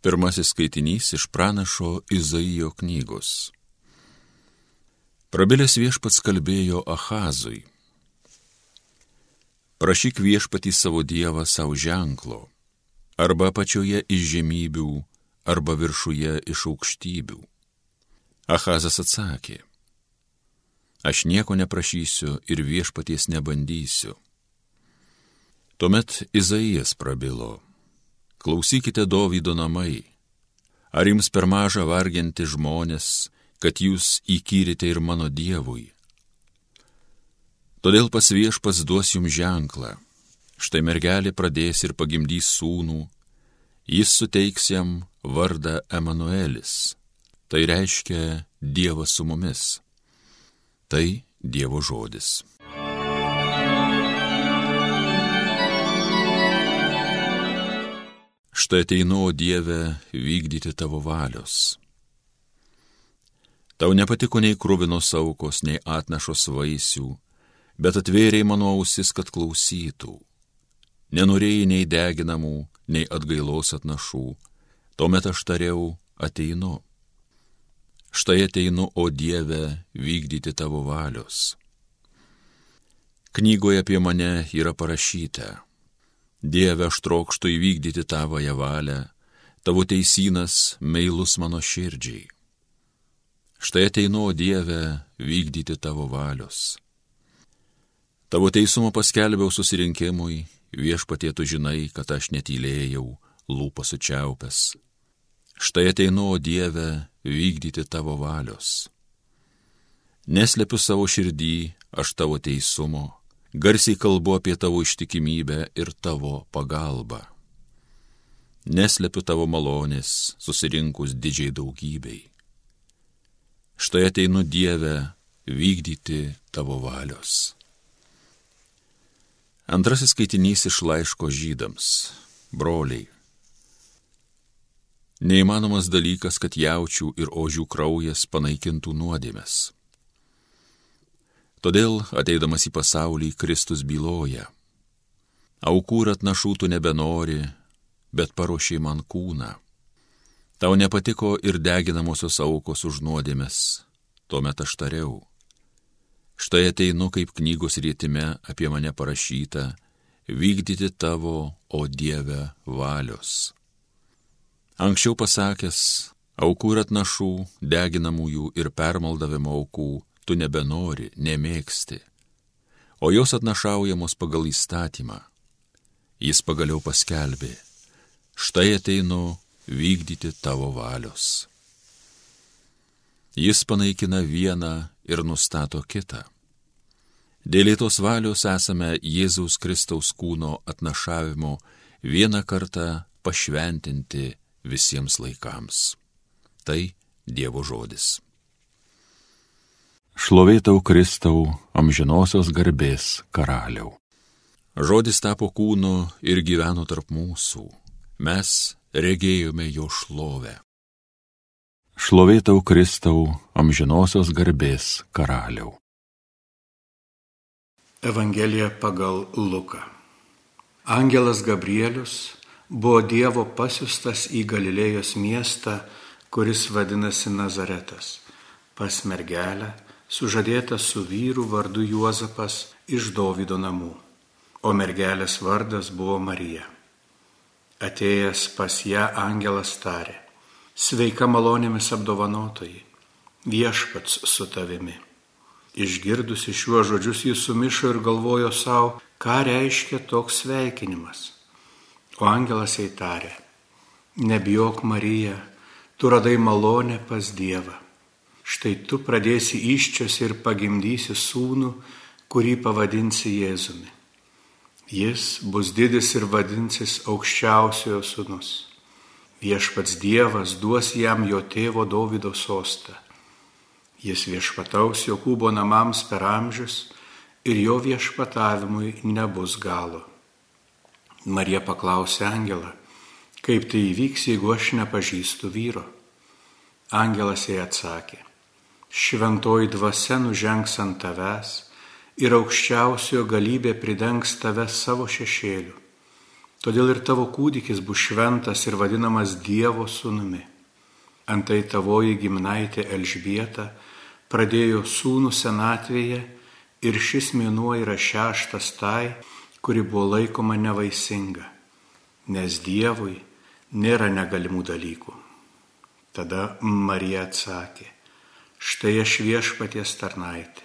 Pirmasis skaitinys iš pranašo Izaijo knygos. Prabilęs viešpats kalbėjo Ahazui. Prašyk viešpatį savo dievą savo ženklo, arba pačioje iš žemybių, arba viršuje iš aukštybių. Ahazas atsakė, aš nieko neprašysiu ir viešpaties nebandysiu. Tuomet Izaijas prabilo, klausykite Dovydo namai, ar jums per maža varginti žmonės, kad jūs įkyrite ir mano Dievui. Todėl pas viešpas duos jums ženklą, štai mergelė pradės ir pagimdys sūnų, jis suteiks jam vardą Emanuelis, tai reiškia Dievas su mumis. Tai Dievo žodis. Štai ateinu, o Dieve, vykdyti tavo valios. Tau nepatiko nei krūvinos aukos, nei atnašos vaisių, bet atvėrėjai mano ausis, kad klausytų. Nenorėjai nei deginamų, nei atgailos atnašų, tuomet aš tariau, ateinu. Štai ateinu, o Dieve, vykdyti tavo valios. Knygoje apie mane yra parašyta Dieve, aš trokštų įvykdyti tavoją valią, tavo teisinas meilus mano širdžiai. Štai ateinu, Dieve, vykdyti tavo valios. Tavo teisumo paskelbiau susirinkimui, viešpatėtų žinai, kad aš netylėjau, lūpą sučiaupęs. Štai ateinu, Dieve, vykdyti tavo valios. Neslepiu savo širdį, aš tavo teisumo garsiai kalbu apie tavo ištikimybę ir tavo pagalbą. Neslepiu tavo malonės, susirinkus didžiai daugybei. Štai ateinu Dievę vykdyti tavo valios. Antrasis skaitinys iš laiško žydams. Broliai. Neįmanomas dalykas, kad jaučių ir ožių kraujas panaikintų nuodėmės Todėl, ateidamas į pasaulį, Kristus byloja. Aukų ir atnašų tu nebenori, bet paruošiai man kūną. Tau nepatiko ir deginamosios aukos už nuodėmės, tuomet aš tariau. Štai ateinu kaip knygos rėtime apie mane parašyta, vykdyti tavo, o Dieve, valios. Anksčiau pasakęs, aukų ir atnašų, deginamųjų ir permaldavimo aukų tu nebenori, nemėgsti, o jos atnašaujamos pagal įstatymą. Jis pagaliau paskelbė, štai ateinu vykdyti tavo valios. Jis panaikina vieną ir nustato kitą. Dėl tos valios esame Jėzaus Kristaus kūno atnašavimo vieną kartą pašventinti visiems laikams. Tai Dievo žodis. Šlovėtau Kristau, amžinosios garbės karaliau. Žodis tapo kūnu ir gyveno tarp mūsų. Mes regėjome jo šlovę. Šlovėtau Kristau, amžinosios garbės karaliau. Evangelija pagal Luką. Angelas Gabrielius buvo Dievo pasiustas į Galilėjos miestą, kuris vadinasi Nazaretas, pas mergelę sužadėtas su vyru vardu Juozapas iš Dovido namų, o mergelės vardas buvo Marija. Atėjęs pas ją angelas tarė, sveika malonėmis apdovanotoji, viešpats su tavimi. Išgirdusi šiuos žodžius jis sumišo ir galvojo savo, ką reiškia toks sveikinimas. O angelas jai tarė, nebijok Marija, tu radai malonę pas Dievą štai tu pradėsi iščios ir pagimdysi sūnų, kurį pavadinsi Jėzumi. Jis bus didis ir vadinsis aukščiausiojo sūnus. Viešpats Dievas duos jam jo tėvo Davido sostą. Jis viešpataus Jokūbo namams per amžius ir jo viešpatavimui nebus galo. Marija paklausė Angelą, kaip tai įvyks, jeigu aš nepažįstu vyro. Angelas jai atsakė, šventoji dvasia nužengs ant tavęs ir aukščiausiojo galybė pridengs tave savo šešėliu. Todėl ir tavo kūdikis bus šventas ir vadinamas Dievo sūnumi. Antai tavoji gimnaitė Elžbieta pradėjo sūnų senatvėje ir šis mėnuo yra šeštas tai, kuri buvo laikoma nevaisinga, nes Dievui nėra negalimų dalykų. Tada Marija atsakė, štai aš viešpaties tarnaitė,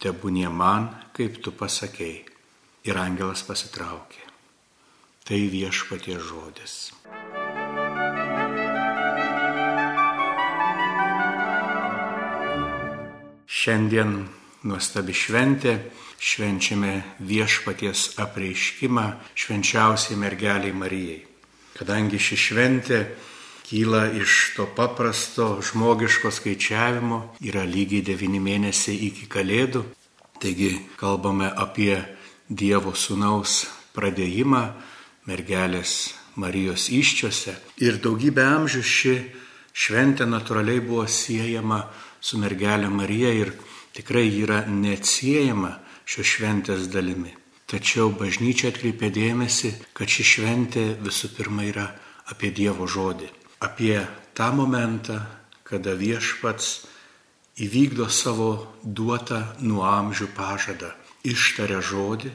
tebūnie man, kaip tu pasakėjai. Ir angelas pasitraukė. Tai viešpaties žodis. Šiandien nuostabi šventė, švenčiame viešpaties apreiškimą švenčiausiai mergeliai Marijai. Kadangi ši šventė kyla iš to paprasto žmogiško skaičiavimo, yra lygiai devyni mėnesiai iki kalėdų, taigi kalbame apie Dievo sūnaus pradėjimą mergelės Marijos iščiose ir daugybę amžių ši šventė natūraliai buvo siejama su mergelė Marija ir tikrai yra neatsiejama šios šventės dalimi. Tačiau bažnyčia atkreipė dėmesį, kad ši šventė visų pirma yra apie Dievo žodį, apie tą momentą, kada viešpats įvykdo savo duotą nuo amžių pažadą, ištaria žodį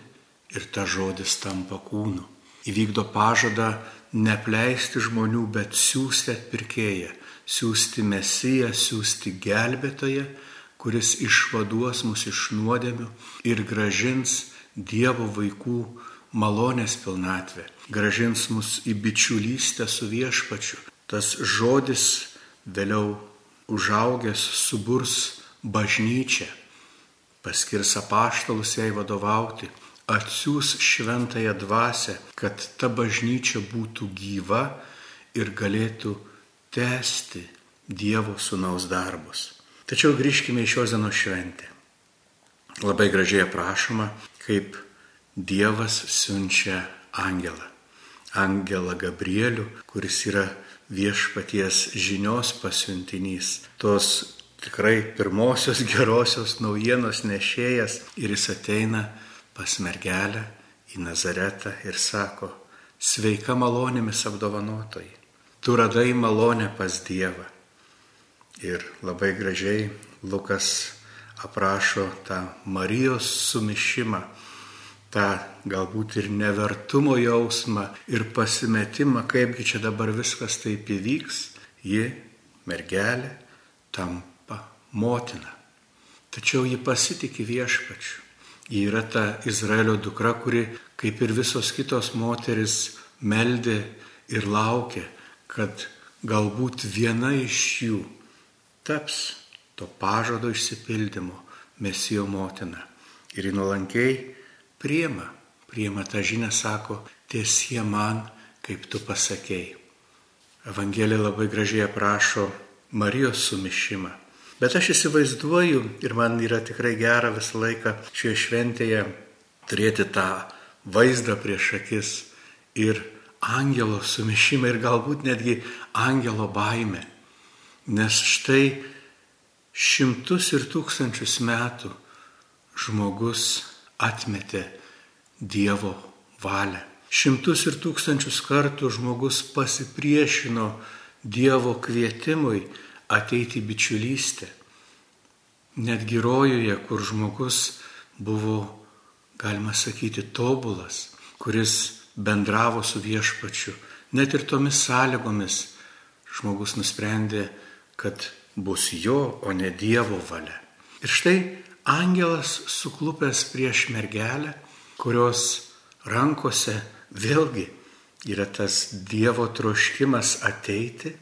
ir ta žodis tampa kūnu. Įvykdo pažadą nepleisti žmonių, bet siūsti atpirkėją, siūsti mesiją, siūsti gelbėtoją, kuris išvaduos mus iš nuodėmių ir gražins Dievo vaikų malonės pilnatvę, gražins mus į bičiulystę su viešpačiu. Tas žodis vėliau užaugęs suburs bažnyčią, paskirs apaštalus jai vadovauti, atsiūs šventąją dvasę, kad ta bažnyčia būtų gyva ir galėtų tęsti Dievo sunaus darbus. Tačiau grįžkime į šios dienos šventę. Labai gražiai aprašoma, kaip Dievas siunčia angelą. Angelą Gabrielių, kuris yra viešpaties žinios pasiuntinys. Tos tikrai pirmosios gerosios naujienos nešėjas ir jis ateina pas mergelę į Nazaretą ir sako, sveika malonėmis apdovanotojai. Tu radai malonę pas Dievą. Ir labai gražiai Lukas aprašo tą Marijos sumišimą, tą galbūt ir nevertumo jausmą ir pasimetimą, kaipgi čia dabar viskas taip įvyks, ji, mergelė, tampa motina. Tačiau ji pasitikė viešpačiu. Ji yra ta Izraelio dukra, kuri, kaip ir visos kitos moteris, meldė ir laukė, kad galbūt viena iš jų taps to pažado išsipildymo mesijo motina. Ir ji nuolankiai priema, priema tą žinią, sako, tiesie man, kaip tu pasakėjai. Evangelija labai gražiai aprašo Marijos sumišimą. Bet aš įsivaizduoju ir man yra tikrai gera visą laiką šioje šventėje turėti tą vaizdą prieš akis ir angelo sumišimą ir galbūt netgi angelo baimę. Nes štai šimtus ir tūkstančius metų žmogus atmetė Dievo valią. Šimtus ir tūkstančius kartų žmogus pasipriešino Dievo kvietimui ateiti bičiulystę. Netgi rojuje, kur žmogus buvo, galima sakyti, tobulas, kuris bendravo su viešpačiu, net ir tomis sąlygomis žmogus nusprendė kad bus jo, o ne Dievo valia. Ir štai angelas suklupęs prieš mergelę, kurios rankose vėlgi yra tas Dievo troškimas ateiti,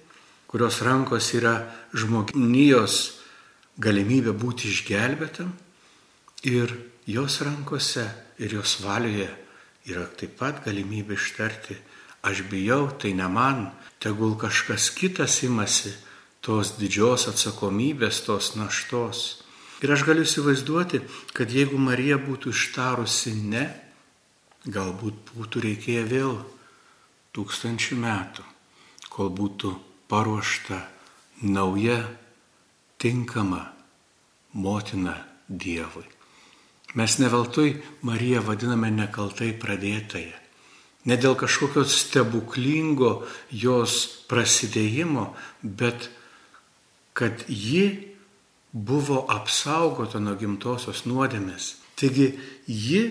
kurios rankos yra žmonijos galimybė būti išgelbėtam ir jos rankose ir jos valioje yra taip pat galimybė ištarti, aš bijau, tai ne man, tegul kažkas kitas imasi tos didžios atsakomybės, tos naštos. Ir aš galiu įsivaizduoti, kad jeigu Marija būtų ištarusi ne, galbūt būtų reikėję vėl tūkstančių metų, kol būtų paruošta nauja, tinkama motina Dievui. Mes neveltui Mariją vadiname nekaltai pradėtąją. ne dėl kažkokio stebuklingo jos prasidėjimo, bet kad ji buvo apsaugota nuo gimtosios nuodėmės. Taigi ji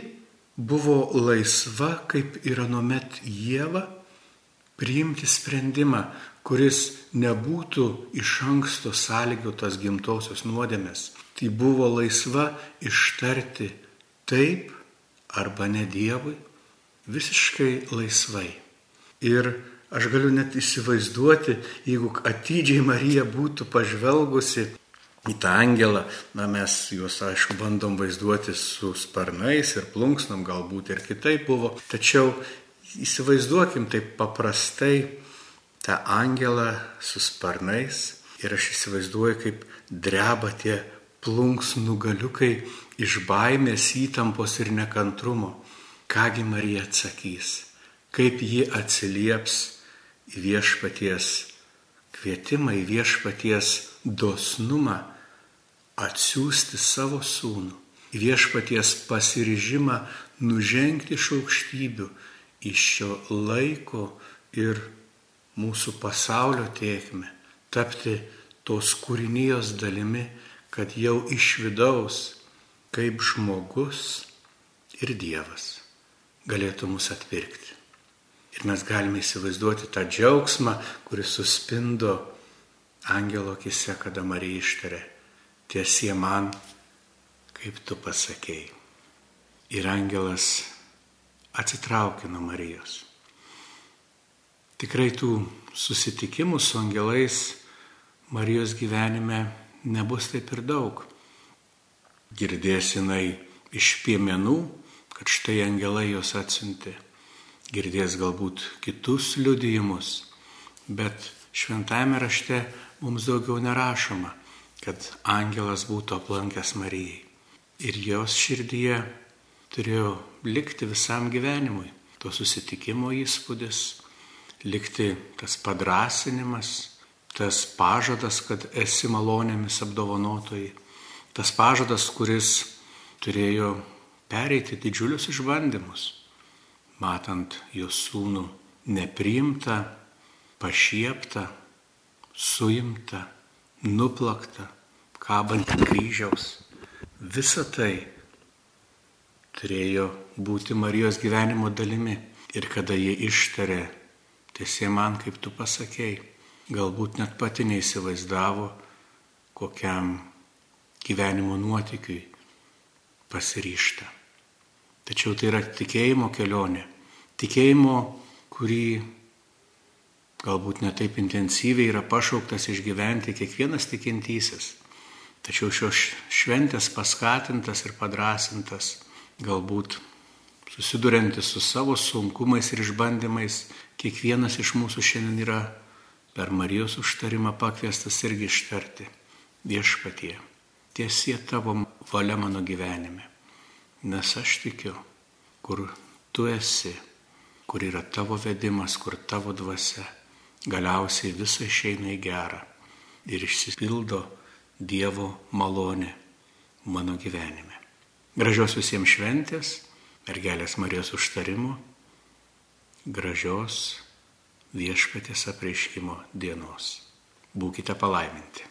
buvo laisva, kaip ir anuomet Jėva, priimti sprendimą, kuris nebūtų iš anksto sąlygotas gimtosios nuodėmės. Tai buvo laisva ištarti taip arba ne Dievui, visiškai laisvai. Ir aš galiu net įsivaizduoti, jeigu atidžiai Marija būtų pažvelgusi į tą angelą, na mes juos aišku bandom vaizduoti su sparnais ir plunksnom, galbūt ir kitaip buvo, tačiau įsivaizduokim taip paprastai tą angelą su sparnais ir aš įsivaizduoju, kaip dreba tie plunksnų galiukai iš baimės, įtampos ir nekantrumo. Kągi Marija atsakys, kaip ji atsilieps į viešpaties kvietimą, į viešpaties dosnumą atsiųsti savo sūnų, į viešpaties pasiryžimą nužengti iš aukštybių iš šio laiko ir mūsų pasaulio tiekme, tapti tos kūrinijos dalimi, kad jau iš vidaus, kaip žmogus ir Dievas galėtų mus atpirkti. Ir mes galime įsivaizduoti tą džiaugsmą, kuris suspindo angelo akise, kada Marija ištarė, tiesie man, kaip tu pasakėjai. Ir angelas atsitraukė nuo Marijos. Tikrai tų susitikimų su angelais Marijos gyvenime nebus taip ir daug. Girdės jinai iš piemenų, kad štai angelai jos atsiuntė. Girdės galbūt kitus liudijimus, bet šventame rašte mums daugiau nerašoma, kad angelas būtų aplankęs Marijai. Ir jos širdyje turėjo likti visam gyvenimui. To susitikimo įspūdis, likti tas padrasinimas, tas pažadas, kad esi malonėmis apdovanotojai, tas pažadas, kuris turėjo pereiti didžiulius išbandymus, matant jo sūnų nepriimtą, pašieptą, suimtą, nuplaktą, kabant ant kryžiaus. Visa tai turėjo būti Marijos gyvenimo dalimi. Ir kada jie ištarė, tiesie man, kaip tu pasakėjai, galbūt net pati neįsivaizdavo, kokiam gyvenimo nuotikiui pasiryšta. Tačiau tai yra tikėjimo kelionė. Tikėjimo, kurį galbūt netaip intensyviai yra pašauktas išgyventi kiekvienas tikintysis. Tačiau šios šventės paskatintas ir padrasintas galbūt susiduriantis su savo sunkumais ir išbandymais, kiekvienas iš mūsų šiandien yra per Marijos užtarimą pakviestas irgi ištarti viešpatie. Tiesie tavo valia mano gyvenime, nes aš tikiu, kur tu esi, kur yra tavo vedimas, kur tavo dvasia, galiausiai visą išeina į gerą ir išsipildo Dievo malonė mano gyvenime. Gražios visiems šventės, mergelės Marijos užtarimo, gražios viešpatės apreiškimo dienos. Būkite palaiminti.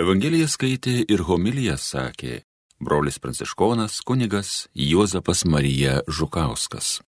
Evangeliją skaitė ir homiliją sakė brolis pranciškonas kunigas Juozapas Marija Žukauskas.